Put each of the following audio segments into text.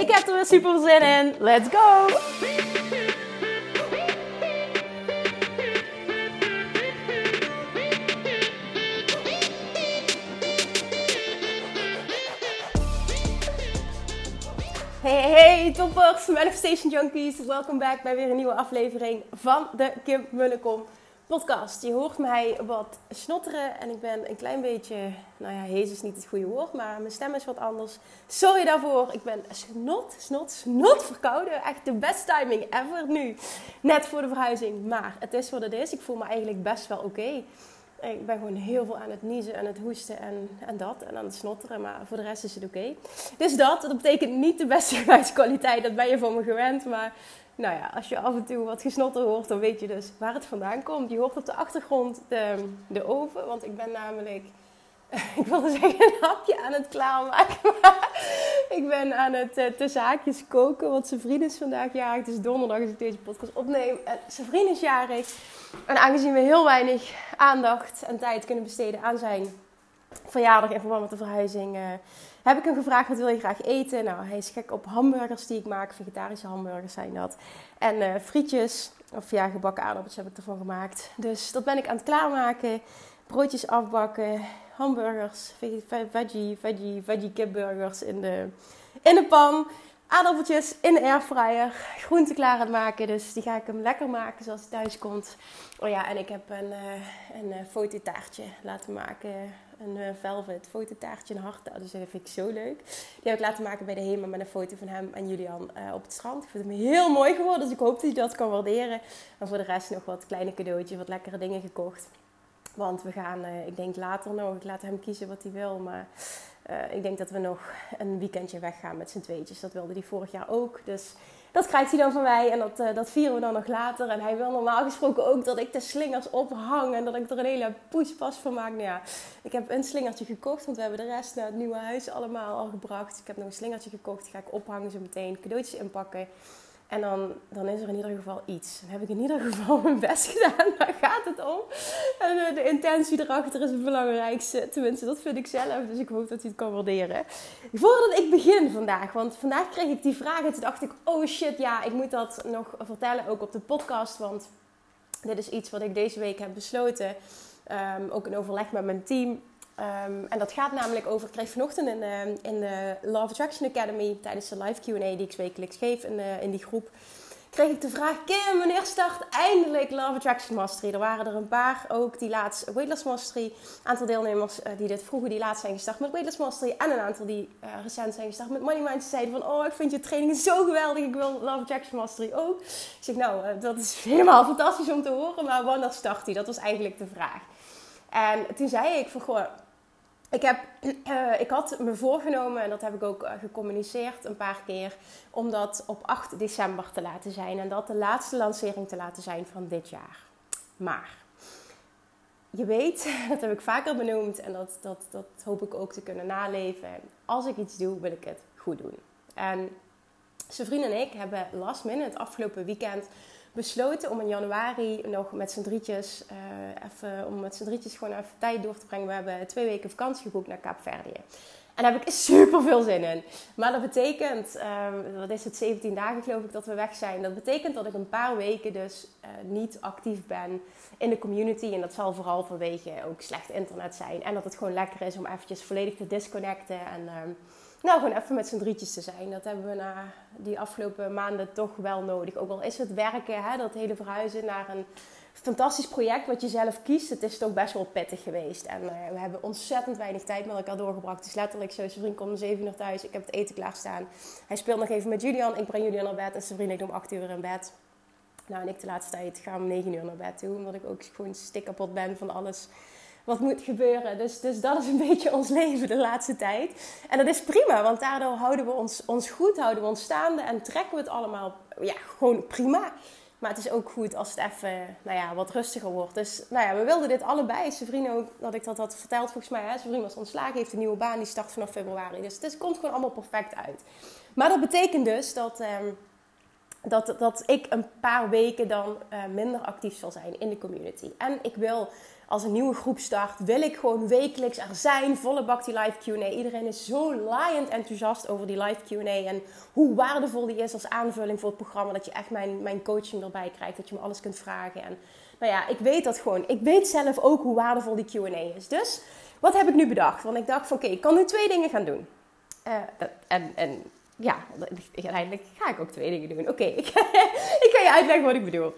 Ik heb er weer super zin in. Let's go! Hey, hey, toppers, Manifestation Junkies. Welkom back bij weer een nieuwe aflevering van de Kim Munnekom podcast. Je hoort mij wat snotteren en ik ben een klein beetje, nou ja, hees is niet het goede woord, maar mijn stem is wat anders. Sorry daarvoor. Ik ben snot, snot, snot verkouden. Echt de best timing ever nu. Net voor de verhuizing. Maar het is wat het is. Ik voel me eigenlijk best wel oké. Ik ben gewoon heel veel aan het niezen en het hoesten en, en dat. En aan het snotteren, maar voor de rest is het oké. Dus dat, dat betekent niet de beste geluidskwaliteit. Dat ben je van me gewend. Maar nou ja, als je af en toe wat gesnotter hoort, dan weet je dus waar het vandaan komt. Je hoort op de achtergrond de, de oven, want ik ben namelijk, ik wilde zeggen een hapje aan het klaarmaken. Maar ik ben aan het uh, tussen haakjes koken, want zijn vriend is vandaag jarig. Het is donderdag als ik deze podcast opneem. En zijn vriend is jarig. En aangezien we heel weinig aandacht en tijd kunnen besteden aan zijn verjaardag in verband met de verhuizing... Uh, heb ik hem gevraagd wat wil je graag eten. Nou, hij is gek op hamburgers die ik maak. Vegetarische hamburgers zijn dat. En uh, frietjes, of ja, gebakken aardappels heb ik ervan gemaakt. Dus dat ben ik aan het klaarmaken. Broodjes afbakken, hamburgers, veggie, veggie, veggie kipburgers in de, in de pan. Aardappeltjes in de airfryer, groenten klaar aan het maken. Dus die ga ik hem lekker maken zoals hij thuis komt. Oh ja, en ik heb een, uh, een uh, fototaartje laten maken een uh, velvet fototaartje, een hart. Dus dat vind ik zo leuk. Die heb ik laten maken bij de HEMA met een foto van hem en Julian uh, op het strand. Ik vind hem heel mooi geworden, dus ik hoop dat hij dat kan waarderen. En voor de rest nog wat kleine cadeautjes, wat lekkere dingen gekocht. Want we gaan, uh, ik denk later nog, ik laat hem kiezen wat hij wil. Maar ik denk dat we nog een weekendje weggaan met z'n tweetjes. Dat wilde hij vorig jaar ook. Dus dat krijgt hij dan van mij en dat, uh, dat vieren we dan nog later. En hij wil normaal gesproken ook dat ik de slingers ophang en dat ik er een hele poespas van maak. Nou ja, ik heb een slingertje gekocht, want we hebben de rest naar het nieuwe huis allemaal al gebracht. Ik heb nog een slingertje gekocht, die ga ik ophangen zo meteen, cadeautjes inpakken. En dan, dan is er in ieder geval iets. Dan heb ik in ieder geval mijn best gedaan. Daar gaat het om. En de intentie erachter is het belangrijkste. Tenminste, dat vind ik zelf. Dus ik hoop dat hij het kan waarderen. Voordat ik begin vandaag. Want vandaag kreeg ik die vraag. En toen dacht ik, oh shit, ja, ik moet dat nog vertellen. Ook op de podcast. Want dit is iets wat ik deze week heb besloten. Um, ook in overleg met mijn team. Um, en dat gaat namelijk over, ik kreeg vanochtend in, uh, in de Love Attraction Academy tijdens de live Q&A die ik wekelijks geef in, uh, in die groep, kreeg ik de vraag, Kim, wanneer start eindelijk Love Attraction Mastery? Er waren er een paar ook die laatst Weightless Mastery, een aantal deelnemers uh, die dit vroegen, die laatst zijn gestart met Weightless Mastery en een aantal die recent zijn gestart met Money Mind. Ze zeiden van, oh, ik vind je training zo geweldig, ik wil Love Attraction Mastery ook. Ik zeg, nou, dat is helemaal fantastisch om te horen, maar wanneer start die? Dat was eigenlijk de vraag. En toen zei ik van, goh, ik, heb, uh, ik had me voorgenomen, en dat heb ik ook uh, gecommuniceerd een paar keer, om dat op 8 december te laten zijn. En dat de laatste lancering te laten zijn van dit jaar. Maar je weet, dat heb ik vaker benoemd en dat, dat, dat hoop ik ook te kunnen naleven. Als ik iets doe, wil ik het goed doen. En zijn en ik hebben last minute het afgelopen weekend besloten om in januari nog met z'n drietjes, uh, even, om met z'n drietjes gewoon even tijd door te brengen. We hebben twee weken vakantie geboekt naar Kaapverdië. En daar heb ik super veel zin in. Maar dat betekent, uh, wat is het, 17 dagen geloof ik dat we weg zijn. Dat betekent dat ik een paar weken dus uh, niet actief ben in de community. En dat zal vooral vanwege ook slecht internet zijn. En dat het gewoon lekker is om eventjes volledig te disconnecten. En uh, nou, gewoon even met z'n drietjes te zijn. Dat hebben we na die afgelopen maanden toch wel nodig. Ook al is het werken, hè, dat hele verhuizen naar een fantastisch project wat je zelf kiest. Het is toch best wel pittig geweest. En uh, we hebben ontzettend weinig tijd met elkaar doorgebracht. Is letterlijk zo, vriend komt om 7 uur thuis. Ik heb het eten klaarstaan. Hij speelt nog even met Julian. Ik breng Julian naar bed en vriend ligt om 8 uur in bed. Nou, en ik de laatste tijd ga om 9 uur naar bed toe. Omdat ik ook gewoon stikkapot ben van alles wat moet gebeuren. Dus, dus dat is een beetje ons leven de laatste tijd. En dat is prima, want daardoor houden we ons, ons goed, houden we ons staande en trekken we het allemaal ja, gewoon prima. Maar het is ook goed als het even nou ja, wat rustiger wordt. Dus nou ja, we wilden dit allebei. Vriend ook, dat ik dat had verteld volgens mij. Hè? Vriend was ontslagen, heeft een nieuwe baan, die start vanaf februari. Dus het komt gewoon allemaal perfect uit. Maar dat betekent dus dat, ehm, dat, dat ik een paar weken dan uh, minder actief zal zijn in de community. En ik wil als een nieuwe groep start, wil ik gewoon wekelijks er zijn. Volle bak die live Q&A. Iedereen is zo laaiend enthousiast over die live Q&A. En hoe waardevol die is als aanvulling voor het programma. Dat je echt mijn, mijn coaching erbij krijgt. Dat je me alles kunt vragen. En nou ja, ik weet dat gewoon. Ik weet zelf ook hoe waardevol die Q&A is. Dus, wat heb ik nu bedacht? Want ik dacht van, oké, ik kan nu twee dingen gaan doen. Uh, en, en ja, uiteindelijk ga ik ook twee dingen doen. Oké, ik, ik ga je uitleggen wat ik bedoel.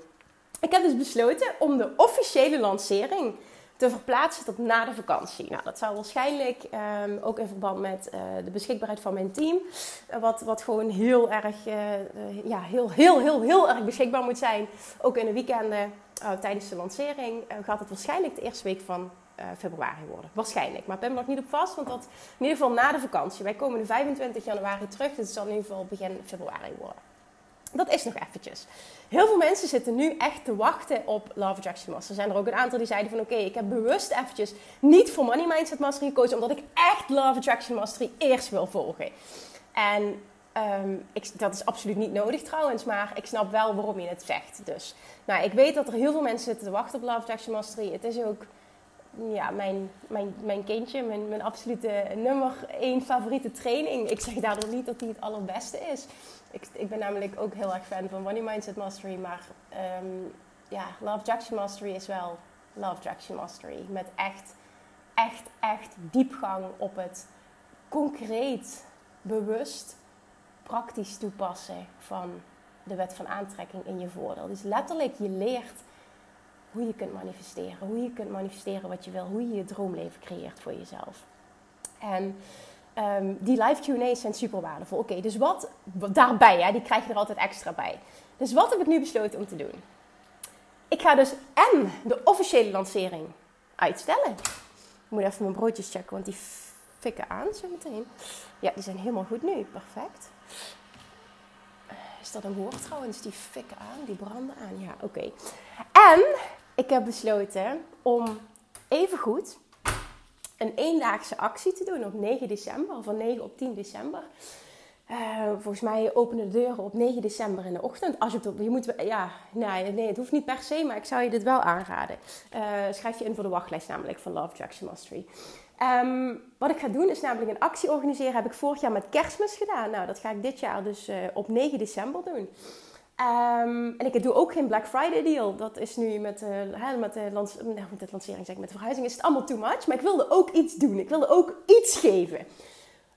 Ik heb dus besloten om de officiële lancering te verplaatsen tot na de vakantie. Nou, dat zou waarschijnlijk um, ook in verband met uh, de beschikbaarheid van mijn team, uh, wat, wat gewoon heel erg, uh, ja, heel, heel, heel, heel erg beschikbaar moet zijn. Ook in de weekenden tijdens de lancering gaat het waarschijnlijk de eerste week van februari worden. Waarschijnlijk, maar ik ben er nog niet op vast, want dat in ieder geval na de vakantie. Wij komen de 25 januari terug, dus het zal in ieder geval begin februari worden. Dat is nog eventjes. Heel veel mensen zitten nu echt te wachten op Love Attraction Master. Er zijn er ook een aantal die zeiden van oké, ik heb bewust eventjes niet voor Money Mindset Mastery gekozen. Omdat ik echt Love Attraction Mastery eerst wil volgen. En ehm, ik, dat is absoluut niet nodig trouwens, maar ik snap wel waarom je het zegt. Dus nou, ik weet dat er heel veel mensen zitten te wachten op Love Attraction Mastery. Het is ook ja, mijn, mijn, mijn kindje, mijn, mijn absolute nummer één favoriete training. Ik zeg daardoor niet dat die het allerbeste is. Ik, ik ben namelijk ook heel erg fan van Money Mindset Mastery. Maar um, ja, Love Jackson Mastery is wel Love Jackson Mastery. Met echt, echt, echt diepgang op het concreet, bewust, praktisch toepassen van de wet van aantrekking in je voordeel. Dus letterlijk, je leert hoe je kunt manifesteren. Hoe je kunt manifesteren wat je wil. Hoe je je droomleven creëert voor jezelf. En um, die live Q&A's zijn super waardevol. Oké, dus wat daarbij, hè, die krijg je er altijd extra bij. Dus wat heb ik nu besloten om te doen? Ik ga dus en de officiële lancering uitstellen. Ik moet even mijn broodjes checken, want die fikken aan zo meteen. Ja, die zijn helemaal goed nu. Perfect. Is dat een woord trouwens? Die fikken aan, die branden aan. Ja, oké. En ik heb besloten om even goed een eendaagse actie te doen op 9 december, van 9 op 10 december. Uh, volgens mij openen de deuren op 9 december in de ochtend. Als je, het, je moet, ja, nee, nee, het hoeft niet per se, maar ik zou je dit wel aanraden. Uh, schrijf je in voor de wachtlijst namelijk van Love Jackson Mastery. Um, wat ik ga doen is namelijk een actie organiseren. Heb ik vorig jaar met kerstmis gedaan. Nou, dat ga ik dit jaar dus uh, op 9 december doen. Um, en ik doe ook geen Black Friday deal. Dat is nu met, uh, met, de nou, met de lancering, zeg ik, met de verhuizing is het allemaal too much. Maar ik wilde ook iets doen. Ik wilde ook iets geven.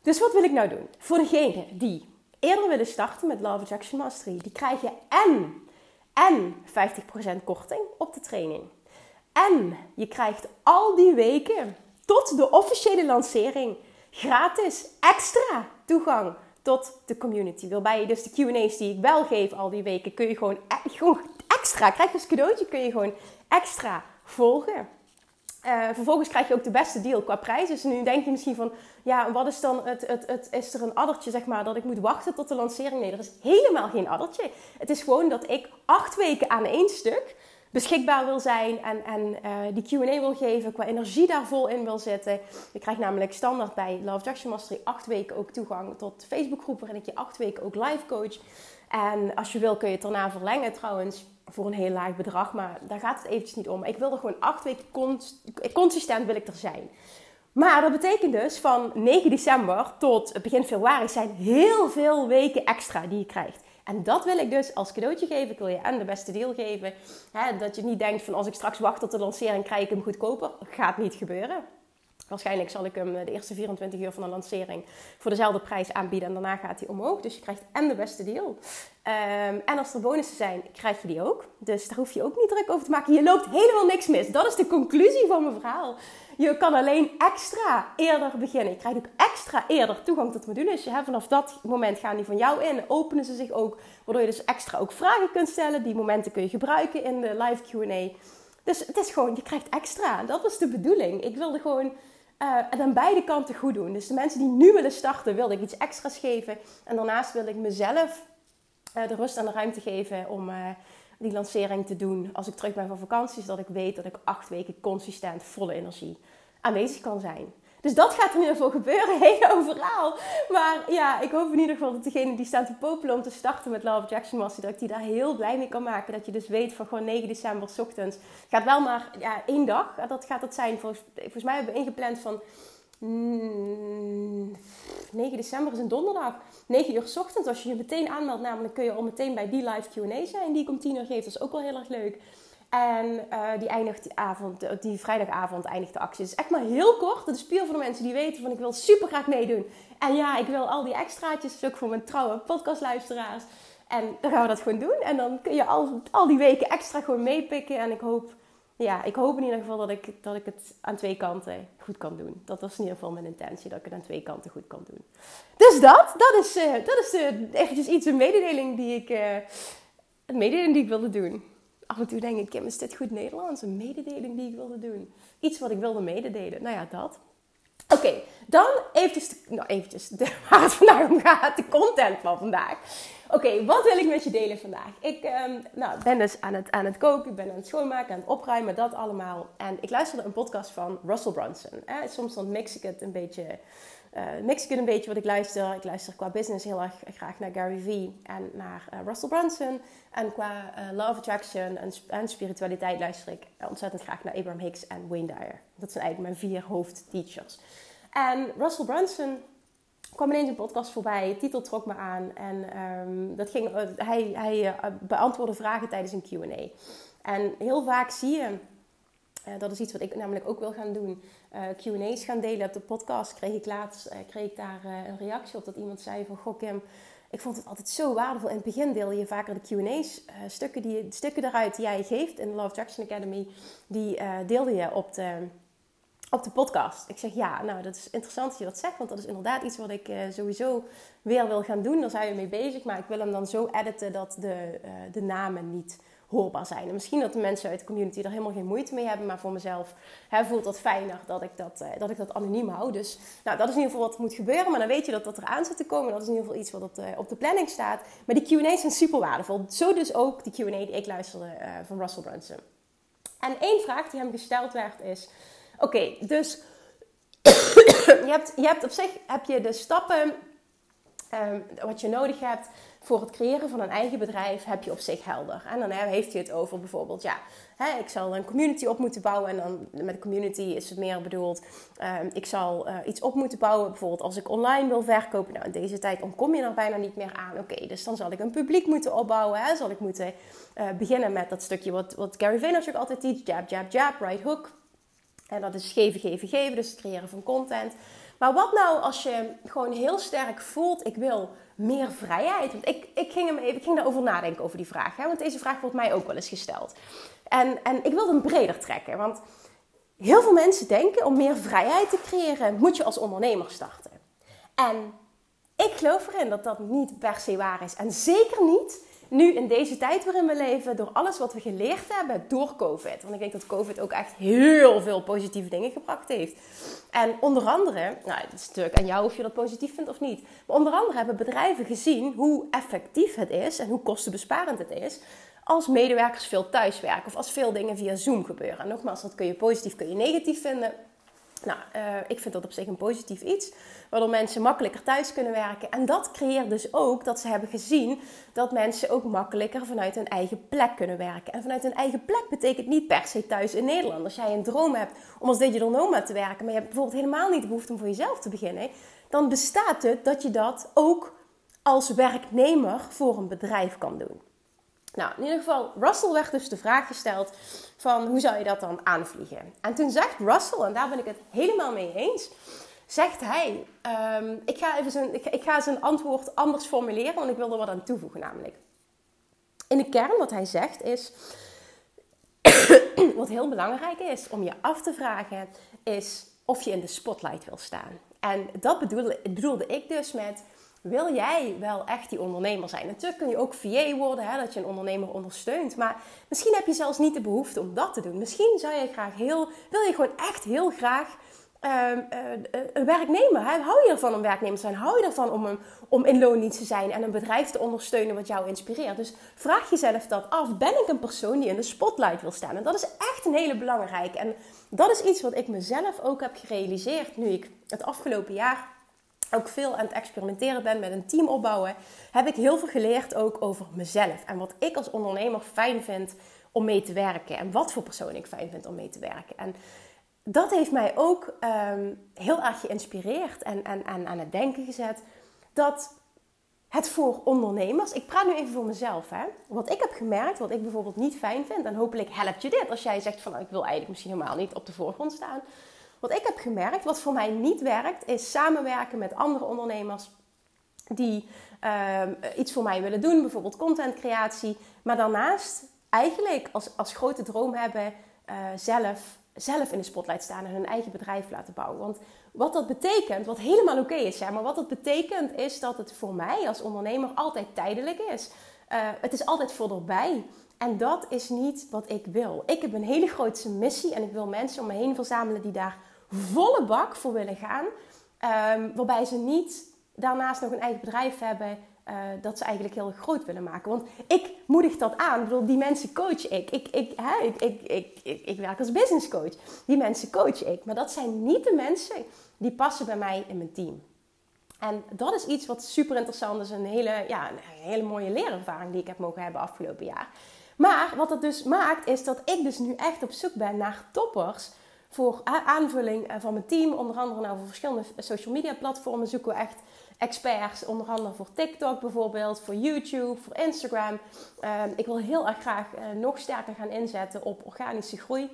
Dus wat wil ik nou doen? Voor degenen die eerder willen starten met Love Attraction Mastery, die krijgen en, en 50% korting op de training. En je krijgt al die weken tot de officiële lancering gratis extra toegang tot de community. Waarbij je dus de Q&A's die ik wel geef al die weken, kun je gewoon, e- gewoon extra, krijg je als cadeautje, kun je gewoon extra volgen. Uh, vervolgens krijg je ook de beste deal qua prijs. Dus nu denk je misschien van, ja, wat is dan het, het, het, is er een addertje, zeg maar, dat ik moet wachten tot de lancering? Nee, er is helemaal geen addertje. Het is gewoon dat ik acht weken aan één stuk beschikbaar wil zijn en, en uh, die Q&A wil geven, qua energie daar vol in wil zitten. Je krijgt namelijk standaard bij Love Jackson Mastery acht weken ook toegang tot Facebookgroep waarin ik je acht weken ook live coach. En als je wil kun je het daarna verlengen trouwens voor een heel laag bedrag, maar daar gaat het eventjes niet om. Ik wil er gewoon acht weken consistent wil ik er zijn. Maar dat betekent dus van 9 december tot begin februari zijn heel veel weken extra die je krijgt. En dat wil ik dus als cadeautje geven. Ik wil je en de beste deal geven. Hè, dat je niet denkt van als ik straks wacht tot de lancering krijg ik hem goedkoper. Gaat niet gebeuren. Waarschijnlijk zal ik hem de eerste 24 uur van de lancering voor dezelfde prijs aanbieden. En daarna gaat hij omhoog. Dus je krijgt en de beste deal. Um, en als er bonussen zijn, krijg je die ook. Dus daar hoef je ook niet druk over te maken. Je loopt helemaal niks mis. Dat is de conclusie van mijn verhaal. Je kan alleen extra eerder beginnen. Je krijgt ook extra eerder toegang tot modules. Vanaf dat moment gaan die van jou in. Openen ze zich ook. Waardoor je dus extra ook vragen kunt stellen. Die momenten kun je gebruiken in de live Q&A. Dus het is gewoon, je krijgt extra. Dat was de bedoeling. Ik wilde gewoon uh, het aan beide kanten goed doen. Dus de mensen die nu willen starten, wilde ik iets extra's geven. En daarnaast wilde ik mezelf uh, de rust en de ruimte geven om uh, die lancering te doen als ik terug ben van vakantie. Zodat ik weet dat ik acht weken consistent volle energie aanwezig kan zijn. Dus dat gaat er ieder geval gebeuren, heel overal. Maar ja, ik hoop in ieder geval dat degene die staan te popelen om te starten met Love Jackson Master, dat ik die daar heel blij mee kan maken. Dat je dus weet van gewoon 9 december ochtends. Gaat wel maar ja, één dag, dat gaat het zijn. Volgens, volgens mij hebben we ingepland van 9 december is een donderdag. 9 uur s ochtends. Als je je meteen aanmeldt, namelijk kun je al meteen bij die live Q&A zijn die ik om 10 uur geef. Dat is ook wel heel erg leuk. En uh, die eindigt die avond, die vrijdagavond eindigt de actie. Dus echt maar heel kort. Dat is puur voor de mensen die weten van ik wil super graag meedoen. En ja, ik wil al die extraatjes. Dus ook voor mijn trouwe podcastluisteraars. En dan gaan we dat gewoon doen. En dan kun je al, al die weken extra gewoon meepikken. En ik hoop, ja, ik hoop in ieder geval dat ik, dat ik het aan twee kanten goed kan doen. Dat was in ieder geval mijn intentie. Dat ik het aan twee kanten goed kan doen. Dus dat, dat is, uh, dat is uh, iets, een mededeling die ik, een mededeling die ik wilde doen af en toe denk ik, Kim, is dit goed Nederlands? Een mededeling die ik wilde doen. Iets wat ik wilde mededelen. Nou ja, dat. Oké, dan eventjes, nou eventjes, de, waar het vandaag om gaat, de content van vandaag. Oké, wat wil ik met je delen vandaag? Ik um, nou, ben dus aan het, aan het koken, ik ben aan het schoonmaken, aan het opruimen, dat allemaal. En ik luisterde een podcast van Russell Brunson. Eh, soms dan mix ik het een beetje uh, een beetje wat ik luister. Ik luister qua business heel erg graag naar Gary Vee en naar uh, Russell Brunson. En qua uh, love attraction en, en, spiritualiteit luister ik ontzettend graag naar Abraham Hicks en Wayne Dyer. Dat zijn eigenlijk mijn vier hoofdteachers. En Russell Brunson kwam ineens een podcast voorbij. De titel trok me aan. En um, dat ging, hij, hij beantwoordde vragen tijdens een Q&A. En heel vaak zie je uh, dat is iets wat ik namelijk ook wil gaan doen. Q&A's gaan delen op de podcast. Kreeg ik laatst kreeg ik daar een reactie op dat iemand zei van... Goh Kim, ik vond het altijd zo waardevol. In het begin deelde je vaker de Q&A's. stukken, die, stukken daaruit die jij geeft in de Love Jackson Academy... die deelde je op de, op de podcast. Ik zeg ja, nou dat is interessant dat je dat zegt. Want dat is inderdaad iets wat ik sowieso weer wil gaan doen. Daar zijn we mee bezig. Maar ik wil hem dan zo editen dat de, de namen niet hoorbaar zijn. En misschien dat de mensen uit de community er helemaal geen moeite mee hebben, maar voor mezelf hè, voelt dat fijner dat ik dat, uh, dat ik dat anoniem hou. Dus nou, dat is in ieder geval wat moet gebeuren, maar dan weet je dat dat eraan zit te komen. Dat is in ieder geval iets wat op de, op de planning staat. Maar die Q&A's zijn super waardevol. Zo dus ook de Q&A die ik luisterde van Russell Brunson. En één vraag die hem gesteld werd is, oké, dus je, hebt, je hebt op zich heb je de stappen um, wat je nodig hebt voor het creëren van een eigen bedrijf heb je op zich helder. En dan heeft hij het over bijvoorbeeld, ja, hè, ik zal een community op moeten bouwen. En dan met community is het meer bedoeld, ehm, ik zal uh, iets op moeten bouwen. Bijvoorbeeld als ik online wil verkopen. Nou, in deze tijd ontkom je er bijna niet meer aan. Oké, dus dan zal ik een publiek moeten opbouwen. Hè? Zal ik moeten uh, beginnen met dat stukje wat, wat Gary Vaynerchuk altijd teach. Jab, jab, jab, right hook. En dat is geven, geven, geven. Dus het creëren van content. Maar wat nou als je gewoon heel sterk voelt, ik wil meer vrijheid? Want ik, ik, ging, hem even, ik daarover nadenken, over die vraag. Hè? Want deze vraag wordt mij ook wel eens gesteld. En, en ik wil hem breder trekken. Want heel veel mensen denken, om meer vrijheid te creëren, moet je als ondernemer starten. En ik geloof erin dat dat niet per se waar is. En zeker niet nu in deze tijd waarin we leven, door alles wat we geleerd hebben door COVID. Want ik denk dat COVID ook echt heel veel positieve dingen gebracht heeft. En onder andere, nou, het is natuurlijk aan jou of je dat positief vindt of niet. Maar onder andere hebben bedrijven gezien hoe effectief het is en hoe kostenbesparend het is als medewerkers veel thuiswerken of als veel dingen via Zoom gebeuren. En nogmaals, dat kun je positief, kun je negatief vinden. Nou, uh, ik vind dat op zich een positief iets, waardoor mensen makkelijker thuis kunnen werken. En dat creëert dus ook dat ze hebben gezien dat mensen ook makkelijker vanuit hun eigen plek kunnen werken. En vanuit hun eigen plek betekent niet per se thuis in Nederland. Als jij een droom hebt om als digital nomad te werken, maar je hebt bijvoorbeeld helemaal niet de behoefte om voor jezelf te beginnen, dan bestaat het dat je dat ook als werknemer voor een bedrijf kan doen. Nou, in ieder geval, Russell werd dus de vraag gesteld van hoe zou je dat dan aanvliegen? En toen zegt Russell, en daar ben ik het helemaal mee eens, zegt hij, um, ik, ga even zijn, ik, ik, ga zijn antwoord anders formuleren, want ik wil er wat aan toevoegen namelijk. In de kern wat hij zegt is, wat heel belangrijk is om je af te vragen, is of je in de spotlight wil staan. En dat bedoelde, bedoelde ik dus met wil jij wel echt die ondernemer zijn? Natuurlijk kun je ook VA worden, hè, dat je een ondernemer ondersteunt. Maar misschien heb je zelfs niet de behoefte om dat te doen. Misschien zou je graag heel, wil je gewoon echt heel graag uh, uh, een werknemer. Hè? Hou je ervan om werknemer te zijn? Hou je ervan om, een, om in te zijn en een bedrijf te ondersteunen wat jou inspireert? Dus vraag jezelf dat af. Ben ik een persoon die in de spotlight wil staan? En dat is echt een hele belangrijke. En dat is iets wat ik mezelf ook heb gerealiseerd nu ik het afgelopen jaar ook veel aan het experimenteren ben met een team opbouwen, heb ik heel veel geleerd ook over mezelf. En wat ik als ondernemer fijn vind om mee te werken. En wat voor persoon ik fijn vind om mee te werken. En dat heeft mij ook ehm, heel erg geïnspireerd en, en, en aan het denken gezet. Dat het voor ondernemers, ik praat nu even voor mezelf, hè. Wat ik heb gemerkt, wat ik bijvoorbeeld niet fijn vind, en hopelijk helpt je dit als jij zegt van nou, ik wil eigenlijk misschien helemaal niet op de voorgrond staan. Wat ik heb gemerkt, wat voor mij niet werkt, is samenwerken met andere ondernemers die ehm, iets voor mij willen doen, bijvoorbeeld contentcreatie, maar daarnaast eigenlijk als, als grote droom hebben uh, zelf zelf in de spotlight staan en hun eigen bedrijf laten bouwen. Want wat dat betekent, wat helemaal oké is, ja, maar wat dat betekent is dat het voor mij als ondernemer altijd tijdelijk is. Uh, het is altijd voor erbij. En dat is niet wat ik wil. Ik heb een hele grote missie en ik wil mensen om me heen verzamelen die daar volle bak voor willen gaan. Um, waarbij ze niet daarnaast nog een eigen bedrijf hebben uh, dat ze eigenlijk heel groot willen maken. Want ik moedig dat aan. Ik bedoel, die mensen coach ik. Ik, ik, hè, ik, ik, ik, ik, ik werk als business coach. Die mensen coach ik. Maar dat zijn niet de mensen die passen bij mij in mijn team. En dat is iets wat super interessant is. Een hele, ja, een hele mooie leerervaring die ik heb mogen hebben afgelopen jaar. Maar wat dat dus maakt, is dat ik dus nu echt op zoek ben naar toppers voor aanvulling eh, van mijn team. Onder andere nou voor verschillende social media platformen zoeken we echt experts, onder andere voor TikTok bijvoorbeeld, voor YouTube, voor Instagram. Ehm, ik wil heel erg graag uh, nog sterker gaan inzetten op organische groei.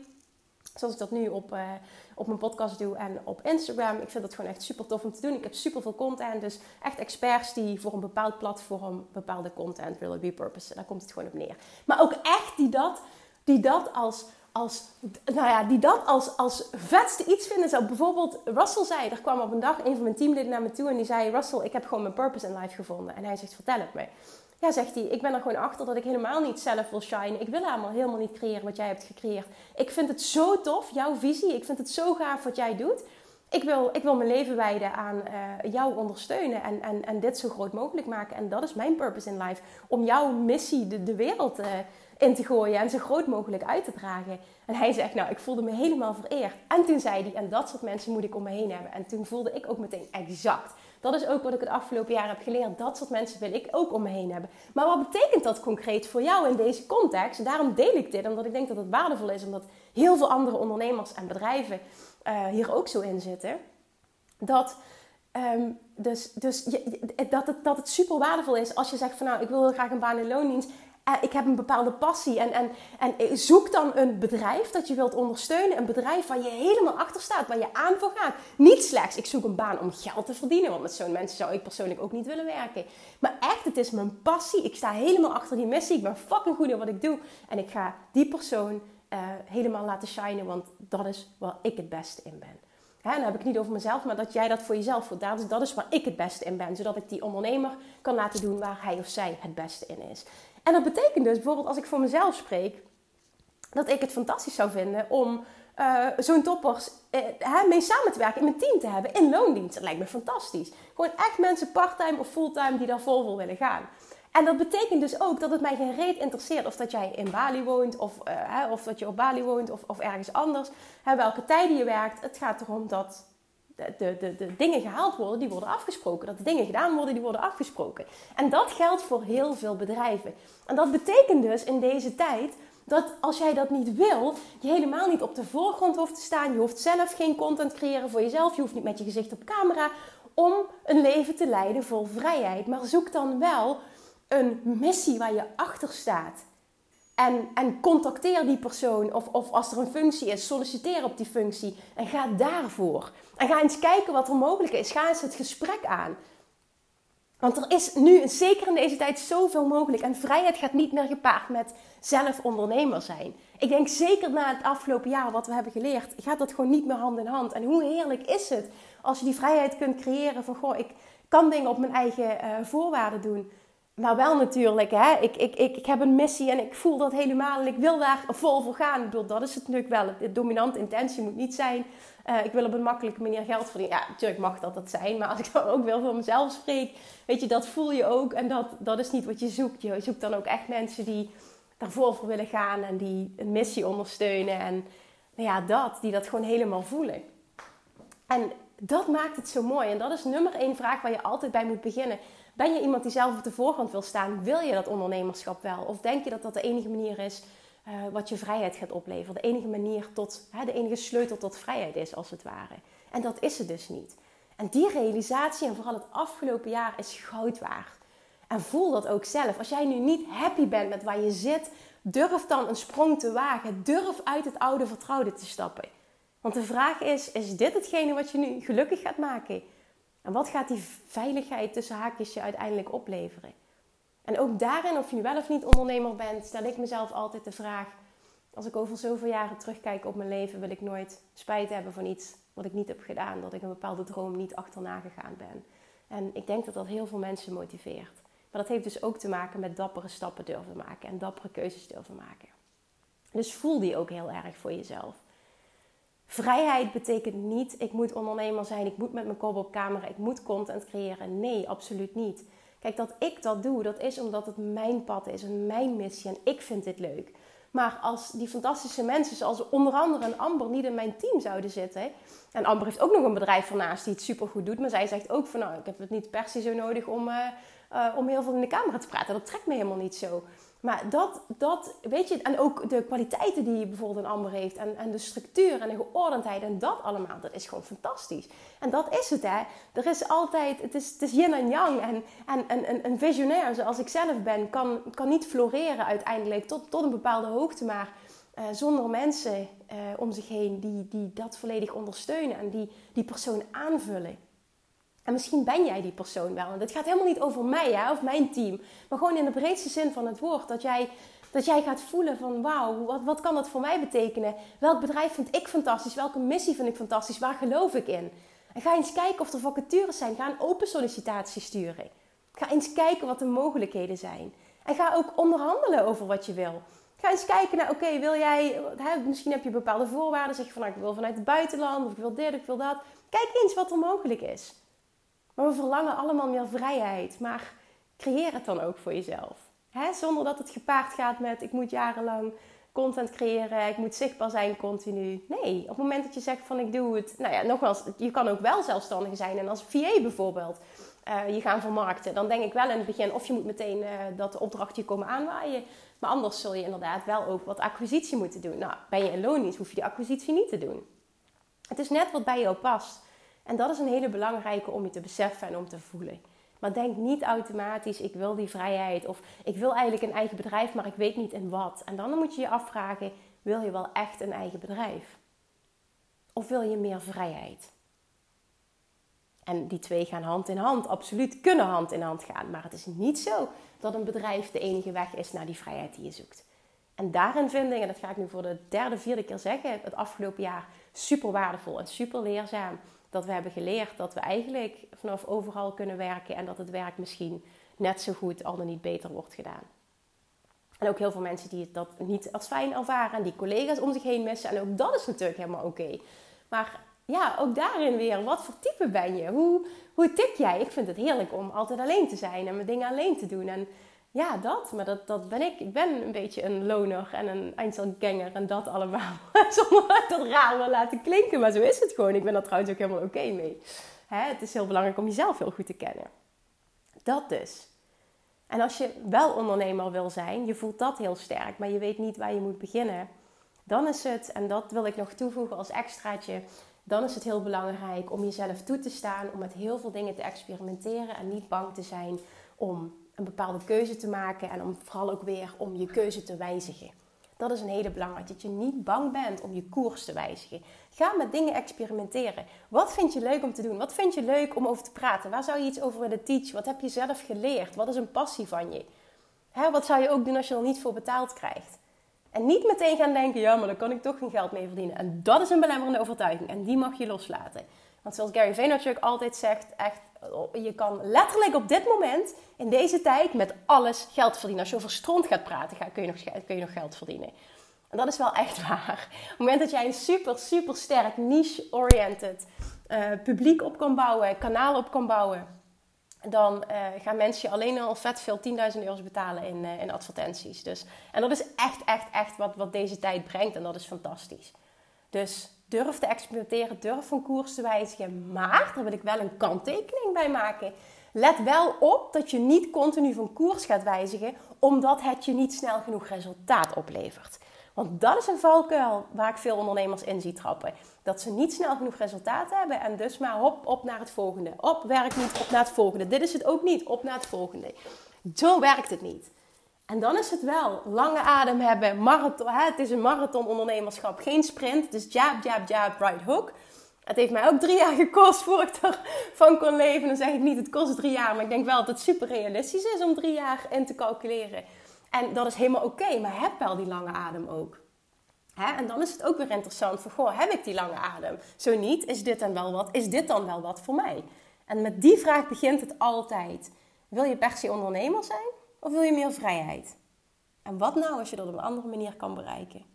Zoals ik dat nu op, uh, op mijn podcast doe en op Instagram. Ik vind dat gewoon echt super tof om te doen. Ik heb super veel content. Dus echt experts die voor een bepaald platform bepaalde content willen repurposen. Daar komt het gewoon op neer. Maar ook echt die dat, die dat als als, nou ja, die dat als, als vetste iets vinden. Zo bijvoorbeeld, Russell zei, er kwam op een dag een van mijn teamleden naar me toe en die zei: Russell, ik heb gewoon mijn purpose in life gevonden. En hij zegt: Vertel het mij. Ja, zegt hij, ik ben er gewoon achter dat ik helemaal niet zelf wil shine. Ik wil helemaal, helemaal niet creëren wat jij hebt gecreëerd. Ik vind het zo tof, jouw visie. Ik vind het zo gaaf wat jij doet. Ik wil, ik wil mijn leven wijden aan uh, jou ondersteunen en, en, en dit zo groot mogelijk maken. En dat is mijn purpose in life. Om jouw missie de, de wereld uh, in te gooien en zo groot mogelijk uit te dragen. En hij zegt, nou, ik voelde me helemaal vereerd. En toen zei hij, en dat soort mensen moet ik om me heen hebben. En toen voelde ik ook meteen exact. Dat is ook wat ik het afgelopen jaar heb geleerd. Dat soort mensen wil ik ook om me heen hebben. Maar wat betekent dat concreet voor jou in deze context? Daarom deel ik dit, omdat ik denk dat het waardevol is. Omdat heel veel andere ondernemers en bedrijven uh, hier ook zo in zitten. Dat... Um, dus dus dat, het, dat het super waardevol is als je zegt van nou, ik wil heel graag een baan in loondienst. Eh, ik heb een bepaalde passie. En, en, en zoek dan een bedrijf dat je wilt ondersteunen. Een bedrijf waar je helemaal achter staat, waar je aan voor gaat. Niet slechts, ik zoek een baan om geld te verdienen. Want met zo'n mensen zou ik persoonlijk ook niet willen werken. Maar echt, het is mijn passie. Ik sta helemaal achter die missie. Ik ben fucking goed in wat ik doe. En ik ga die persoon uh, helemaal laten shinen. Want dat is waar ik het beste in ben. Dan heb ik niet over mezelf, maar dat jij dat voor jezelf voelt. Dat is, dat is waar ik het beste in ben. Zodat ik die ondernemer kan laten doen waar hij of zij het beste in is. En dat betekent dus bijvoorbeeld als ik voor mezelf spreek, dat ik het fantastisch zou vinden om uh, zo'n toppers uh, mee samen te werken, in mijn team te hebben, in loondienst. Dat lijkt me fantastisch. Gewoon echt mensen parttime of fulltime die daar vol voor willen gaan. En dat betekent dus ook dat het mij geen reet interesseert of dat jij in Bali woont of, uh, of dat je op Bali woont of, of ergens anders. Hè, welke tijden je werkt. Het gaat erom dat de, de, de dingen gehaald worden, die worden afgesproken. Dat de dingen gedaan worden, die worden afgesproken. En dat geldt voor heel veel bedrijven. En dat betekent dus in deze tijd dat als jij dat niet wil, je helemaal niet op de voorgrond hoeft te staan. Je hoeft zelf geen content creëren voor jezelf. Je hoeft niet met je gezicht op camera om een leven te leiden vol vrijheid. Maar zoek dan wel een missie waar je achter staat. En, en contacteer die persoon. Of, of als er een functie is, solliciteer op die functie. En ga daarvoor. En ga eens kijken wat er mogelijk is. Ga eens het gesprek aan. Want er is nu, zeker in deze tijd, zoveel mogelijk. En vrijheid gaat niet meer gepaard met zelf ondernemer zijn. Ik denk zeker na het afgelopen jaar wat we hebben geleerd, gaat dat gewoon niet meer hand in hand. En hoe heerlijk is het als je die vrijheid kunt creëren van, goh, ik kan dingen op mijn eigen uh, voorwaarden doen. Maar wel natuurlijk, hè, ik, ik, ik, ik heb een missie en ik voel dat helemaal en ik wil daar vol voor gaan. Ik dat is het natuurlijk wel. De dominante intentie moet niet zijn, uh, ik wil op een makkelijke manier geld verdienen. Ja, natuurlijk mag dat dat zijn, maar als ik dan ook wel voor mezelf spreek, weet je, dat voel je ook. En dat, dat is niet wat je zoekt. Je zoekt dan ook echt mensen die daarvoor voor willen gaan en die een missie ondersteunen. En nou ja, dat, die dat gewoon helemaal voelen. En dat maakt het zo mooi. En dat is nummer één vraag waar je altijd bij moet beginnen. Ben je iemand die zelf op de voorgrond wil staan? Wil je dat ondernemerschap wel? Of denk je dat dat de enige manier is uh, wat je vrijheid gaat opleveren? De enige manier tot, hè, de enige sleutel tot vrijheid is, als het ware. En dat is het dus niet. En die realisatie, en vooral het afgelopen jaar, is goud waard. En voel dat ook zelf. Als jij nu niet happy bent met waar je zit, durf dan een sprong te wagen. Durf uit het oude vertrouwde te stappen. Want de vraag is: is dit hetgene wat je nu gelukkig gaat maken? En wat gaat die veiligheid tussen haakjes je uiteindelijk opleveren? En ook daarin, of je nu wel of niet ondernemer bent, stel ik mezelf altijd de vraag: als ik over zoveel jaren terugkijk op mijn leven, wil ik nooit spijt hebben van iets wat ik niet heb gedaan, dat ik een bepaalde droom niet achterna gegaan ben. En ik denk dat dat heel veel mensen motiveert. Maar dat heeft dus ook te maken met dappere stappen durven maken en dappere keuzes durven maken. Dus voel die ook heel erg voor jezelf. Vrijheid betekent niet, ik moet ondernemer zijn, ik moet met mijn kop op camera, ik moet content creëren. Nee, absoluut niet. Kijk, dat ik dat doe, dat is omdat het mijn pad is en mijn missie en ik vind dit leuk. Maar als die fantastische mensen, zoals onder andere een Amber, niet in mijn team zouden zitten. En Amber heeft ook nog een bedrijf ernaast die het supergoed doet. Maar zij zegt ook van nou, ik heb het niet per se zo nodig om, uh, uh, om heel veel in de camera te praten. Dat trekt me helemaal niet zo. Maar dat, dat, weet je, en ook de kwaliteiten die bijvoorbeeld een Amber heeft. En, en de structuur en de geordendheid en dat allemaal, dat is gewoon fantastisch. En dat is het, hè. Er is altijd, het is, het is yin en yang. En, en, en een visionair zoals ik zelf ben, kan, kan niet floreren uiteindelijk tot, tot een bepaalde hoogte. Maar uh, zonder mensen uh, om zich heen die, die dat volledig ondersteunen en die die persoon aanvullen. En misschien ben jij die persoon wel. En het gaat helemaal niet over mij hè, of mijn team. Maar gewoon in de breedste zin van het woord. Dat jij, dat jij gaat voelen van wauw, wat, wat kan dat voor mij betekenen? Welk bedrijf vind ik fantastisch? Welke missie vind ik fantastisch? Waar geloof ik in? En ga eens kijken of er vacatures zijn. Ga een open sollicitatie sturen. Ga eens kijken wat de mogelijkheden zijn. En ga ook onderhandelen over wat je wil. Ga eens kijken naar, oké, wil jij, hè, misschien heb je bepaalde voorwaarden. Zeg je van, nou, ik wil vanuit het buitenland, of ik wil dit, ik wil dat. Kijk eens wat er mogelijk is. Maar we verlangen allemaal meer vrijheid. Maar creëer het dan ook voor jezelf. Zonder dat het gepaard gaat met ik moet jarenlang content creëren, ik moet zichtbaar zijn continu. Nee, op het moment dat je zegt van ik doe het, nou ja, nogmaals, je kan ook wel zelfstandig zijn en als VA bijvoorbeeld uh, je gaan vermarkten, dan denk ik wel in het begin of je moet meteen uh, dat de opdracht komen aanwaaien. Maar anders zul je inderdaad wel ook wat acquisitie moeten doen. Nou, ben je in loondienst, hoef je die acquisitie niet te doen. Het is net wat bij jou past. En dat is een hele belangrijke om je te beseffen en om te voelen. Maar denk niet automatisch, ik wil die vrijheid. Of ik wil eigenlijk een eigen bedrijf, maar ik weet niet in wat. En dan moet je je afvragen, wil je wel echt een eigen bedrijf? Of wil je meer vrijheid? En die twee gaan hand in hand, absoluut kunnen hand in hand gaan. Maar het is niet zo dat een bedrijf de enige weg is naar die vrijheid die je zoekt. En daarin vind ik, en dat ga ik nu voor de derde, vierde keer zeggen, het afgelopen jaar super waardevol en super leerzaam dat we hebben geleerd dat we eigenlijk vanaf overal kunnen werken en dat het werk misschien net zo goed, al dan niet beter wordt gedaan. En ook heel veel mensen die dat niet als fijn ervaren en die collega's om zich heen missen. En ook dat is natuurlijk helemaal oké. Maar ja, ook daarin weer, wat voor type ben je? Hoe, hoe tik jij? Ik vind het heerlijk om altijd alleen te zijn en mijn dingen alleen te doen. En ja, dat. Maar dat, dat ben ik. Ik ben een beetje een loner en een Einzelganger en dat allemaal. Zonder dat raar wil laten klinken, maar zo is het gewoon. Ik ben daar trouwens ook helemaal oké mee. Hè? Het is heel belangrijk om jezelf heel goed te kennen. Dat dus. En als je wel ondernemer wil zijn, je voelt dat heel sterk, maar je weet niet waar je moet beginnen. Dan is het, en dat wil ik nog toevoegen als extraatje, dan is het heel belangrijk om jezelf toe te staan, om met heel veel dingen te experimenteren en niet bang te zijn om een bepaalde keuze te maken en om vooral ook weer om je keuze te wijzigen. Dat is een hele belangrijke. Dat je niet bang bent om je koers te wijzigen. Ga met dingen experimenteren. Wat vind je leuk om te doen? Wat vind je leuk om over te praten? Waar zou je iets over willen teachen? Wat heb je zelf geleerd? Wat is een passie van je? Hè, wat zou je ook doen als je er niet voor betaald krijgt? En niet meteen gaan denken, ja, maar dan kan ik toch geen geld mee verdienen. En dat is een belemmerende overtuiging. En die mag je loslaten. Want zoals Gary Vaynerchuk altijd zegt, echt, je kan letterlijk op dit moment, in deze tijd, met alles geld verdienen. Als je over stront gaat praten, kun je nog, kun je nog geld verdienen. En dat is wel echt waar. Op het moment dat jij een super, super sterk, niche-oriented uh, publiek op kan bouwen, kanaal op kan bouwen, dan uh, gaan mensen je alleen al vet veel 10.000 euro's betalen in, in advertenties. Dus, en dat is echt, echt, echt wat, wat deze tijd brengt en dat is fantastisch. Dus durf te experimenteren, durf van koers te wijzigen. Maar, daar wil ik wel een kanttekening bij maken. Let wel op dat je niet continu van koers gaat wijzigen, omdat het je niet snel genoeg resultaat oplevert. Want dat is een valkuil waar ik veel ondernemers in zie trappen. Dat ze niet snel genoeg resultaat hebben en dus maar hop, op naar het volgende. Op, werkt niet, op naar het volgende. Dit is het ook niet, op naar het volgende. Zo werkt het niet. En dan is het wel lange adem hebben, marathon. Hè? Het is een marathon ondernemerschap, geen sprint. Is jab, jab, jab, right hook. Het heeft mij ook drie jaar gekost voor ik ervan kon leven. Dan zeg ik niet, het kost drie jaar. Maar ik denk wel dat het super realistisch is om drie jaar in te calculeren. En dat is helemaal oké, maar heb wel die lange adem ook. Hè? En dan is het ook weer interessant van, goh, heb ik die lange adem? Zo niet, is dit dan wel wat? Is dit dan wel wat voor mij? En met die vraag begint het altijd. Wil je per se ondernemer zijn of wil je meer vrijheid? En wat nou als je dat op een andere manier kan bereiken?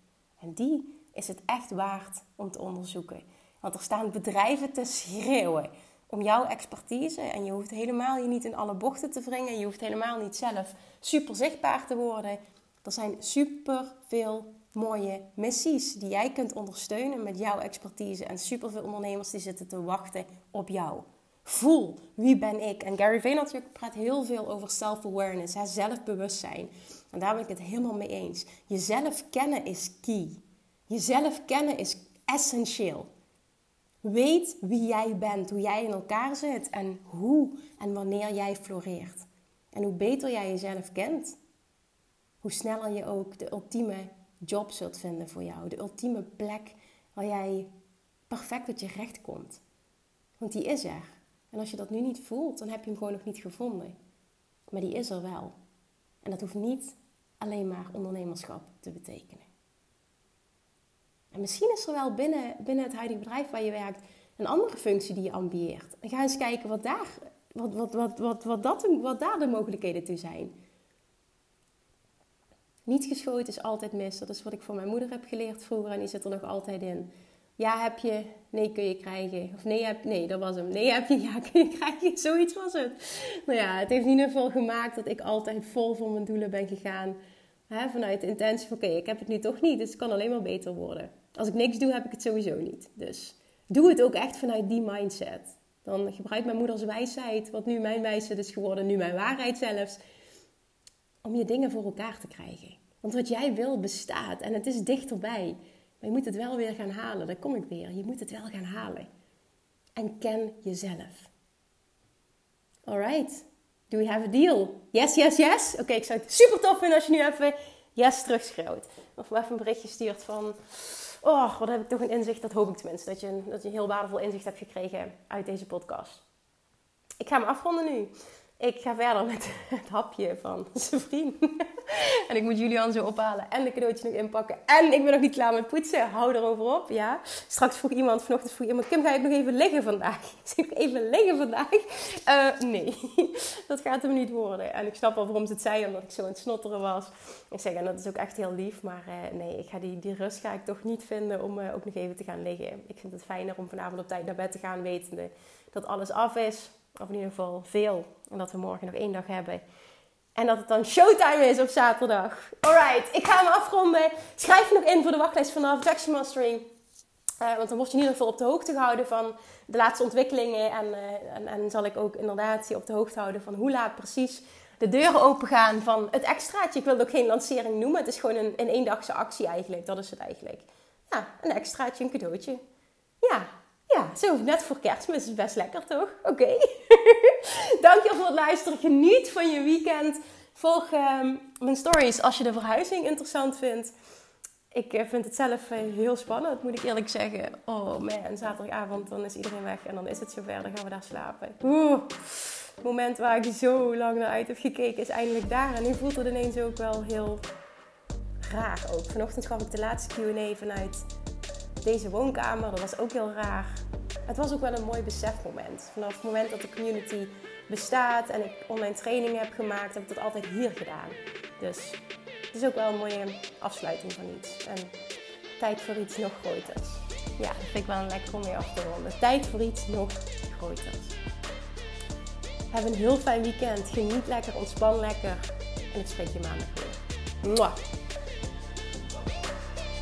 En die is het echt waard om te onderzoeken. Want er staan bedrijven te schreeuwen om jouw expertise. En je hoeft helemaal je niet in alle bochten te wringen. Je hoeft helemaal niet zelf super zichtbaar te worden. Er zijn super veel mooie missies die jij kunt ondersteunen met jouw expertise. En super veel ondernemers die zitten te wachten op jou. Voel, wie ben ik? En Gary Vaynerchuk praat heel veel over self-awareness, zelfbewustzijn. En daar ben ik het helemaal mee eens. Jezelf kennen is key. Jezelf kennen is essentieel. Weet wie jij bent, hoe jij in elkaar zit en hoe en wanneer jij floreert. En hoe beter jij jezelf kent, hoe sneller je ook de ultieme job zult vinden voor jou. De ultieme plek waar jij perfect tot je recht komt. Want die is er. En als je dat nu niet voelt, dan heb je hem gewoon nog niet gevonden. Maar die is er wel. En dat hoeft niet alleen maar ondernemerschap te betekenen. En misschien is er wel binnen, binnen het huidige bedrijf waar je werkt een andere functie die je ambieert. En ga eens kijken wat daar, wat, wat, wat, wat, dat, wat daar de mogelijkheden toe zijn. Niet geschoten is altijd mis. Dat is wat ik van mijn moeder heb geleerd vroeger en die zit er nog altijd in. Ja, heb je, nee kun je krijgen. Of nee, heb, nee, dat was hem. Nee, heb je, ja kun je krijgen. Zoiets was het. Nou ja, het heeft in ieder geval gemaakt dat ik altijd vol voor mijn doelen ben gegaan. Hè, vanuit de intentie van, oké, ik heb het nu toch niet, dus het kan alleen maar beter worden. Als ik niks doe, heb ik het sowieso niet. Dus doe het ook echt vanuit die mindset. Dan gebruik mijn moeders wijsheid, wat nu mijn wijsheid is geworden, nu mijn waarheid zelfs, om je dingen voor elkaar te krijgen. Want wat jij wil bestaat en het is dichterbij. Maar je moet het wel weer gaan halen. Daar kom ik weer. Je moet het wel gaan halen. En ken jezelf. Alright. Do we have a deal? Yes, yes, yes. Oké, ik zou het super tof vinden als je nu even yes terugschreeuwt. Of even een berichtje stuurt van oh, wat heb ik toch een inzicht. Dat hoop ik tenminste. Dat je, dat je een heel waardevol inzicht hebt gekregen uit deze podcast. Ik ga hem afronden nu. Ik ga verder met het hapje van zijn vriend. en ik moet Julian zo ophalen en de cadeautjes nog inpakken. En ik ben nog niet klaar met poetsen. Hou erover op, ja. Straks vroeg iemand, vanochtend vroeg iemand... Kim, ga je nog even liggen vandaag? Zeg ik even liggen vandaag? Uh, nee, dat gaat hem niet worden. En ik snap wel waarom ze het zei, omdat ik zo aan het snotteren was. Ik zeg, en dat is ook echt heel lief. Maar uh, nee, ik ga die, die rust ga ik toch niet vinden om uh, ook nog even te gaan liggen. Ik vind het fijner om vanavond op tijd naar bed te gaan, wetende dat alles af is of in ieder geval veel. En dat we morgen nog één dag hebben. En dat het dan showtime is op zaterdag. Alright, ik ga hem afronden. Schrijf je nog in voor de wachtlijst van Attraction Mastering. Uh, want dan word je in ieder geval op de hoogte gehouden van de laatste ontwikkelingen. En, uh, en, en, zal ik ook inderdaad je op de hoogte houden van hoe laat precies de deuren open gaan van het extraatje. Ik wil het ook geen lancering noemen. Het is gewoon een, een eendagse actie eigenlijk. Dat is het eigenlijk. Ja, een extraatje, een cadeautje. Ja, ja, zo net voor kerstmis is best lekker toch? Oké. Okay. Dankjewel voor het luisteren. Geniet van je weekend. Volg um, mijn stories als je de verhuizing interessant vindt. Ik uh, vind het zelf uh, heel spannend, moet ik eerlijk zeggen. Oh man, zaterdagavond dan is iedereen weg en dan is het zover. Dan gaan we daar slapen. Oeh, het moment waar ik zo lang naar uit heb gekeken is eindelijk daar. En nu voelt het ineens ook wel heel raar ook. Vanochtend gaf ik de laatste Q&A vanuit deze woonkamer. Dat was ook heel raar. Het was ook wel een mooi besefmoment. Vanaf het moment dat de community bestaat en ik online trainingen heb gemaakt, heb ik dat altijd hier gedaan. Dus het is ook wel een mooie afsluiting van iets. En tijd voor iets nog groters. Ja, dat vind ik wel een lekker om mee af te ronden. Tijd voor iets nog groters. Heb een heel fijn weekend. Geniet lekker, ontspan lekker. En ik spreek je maandag weer. Mwah.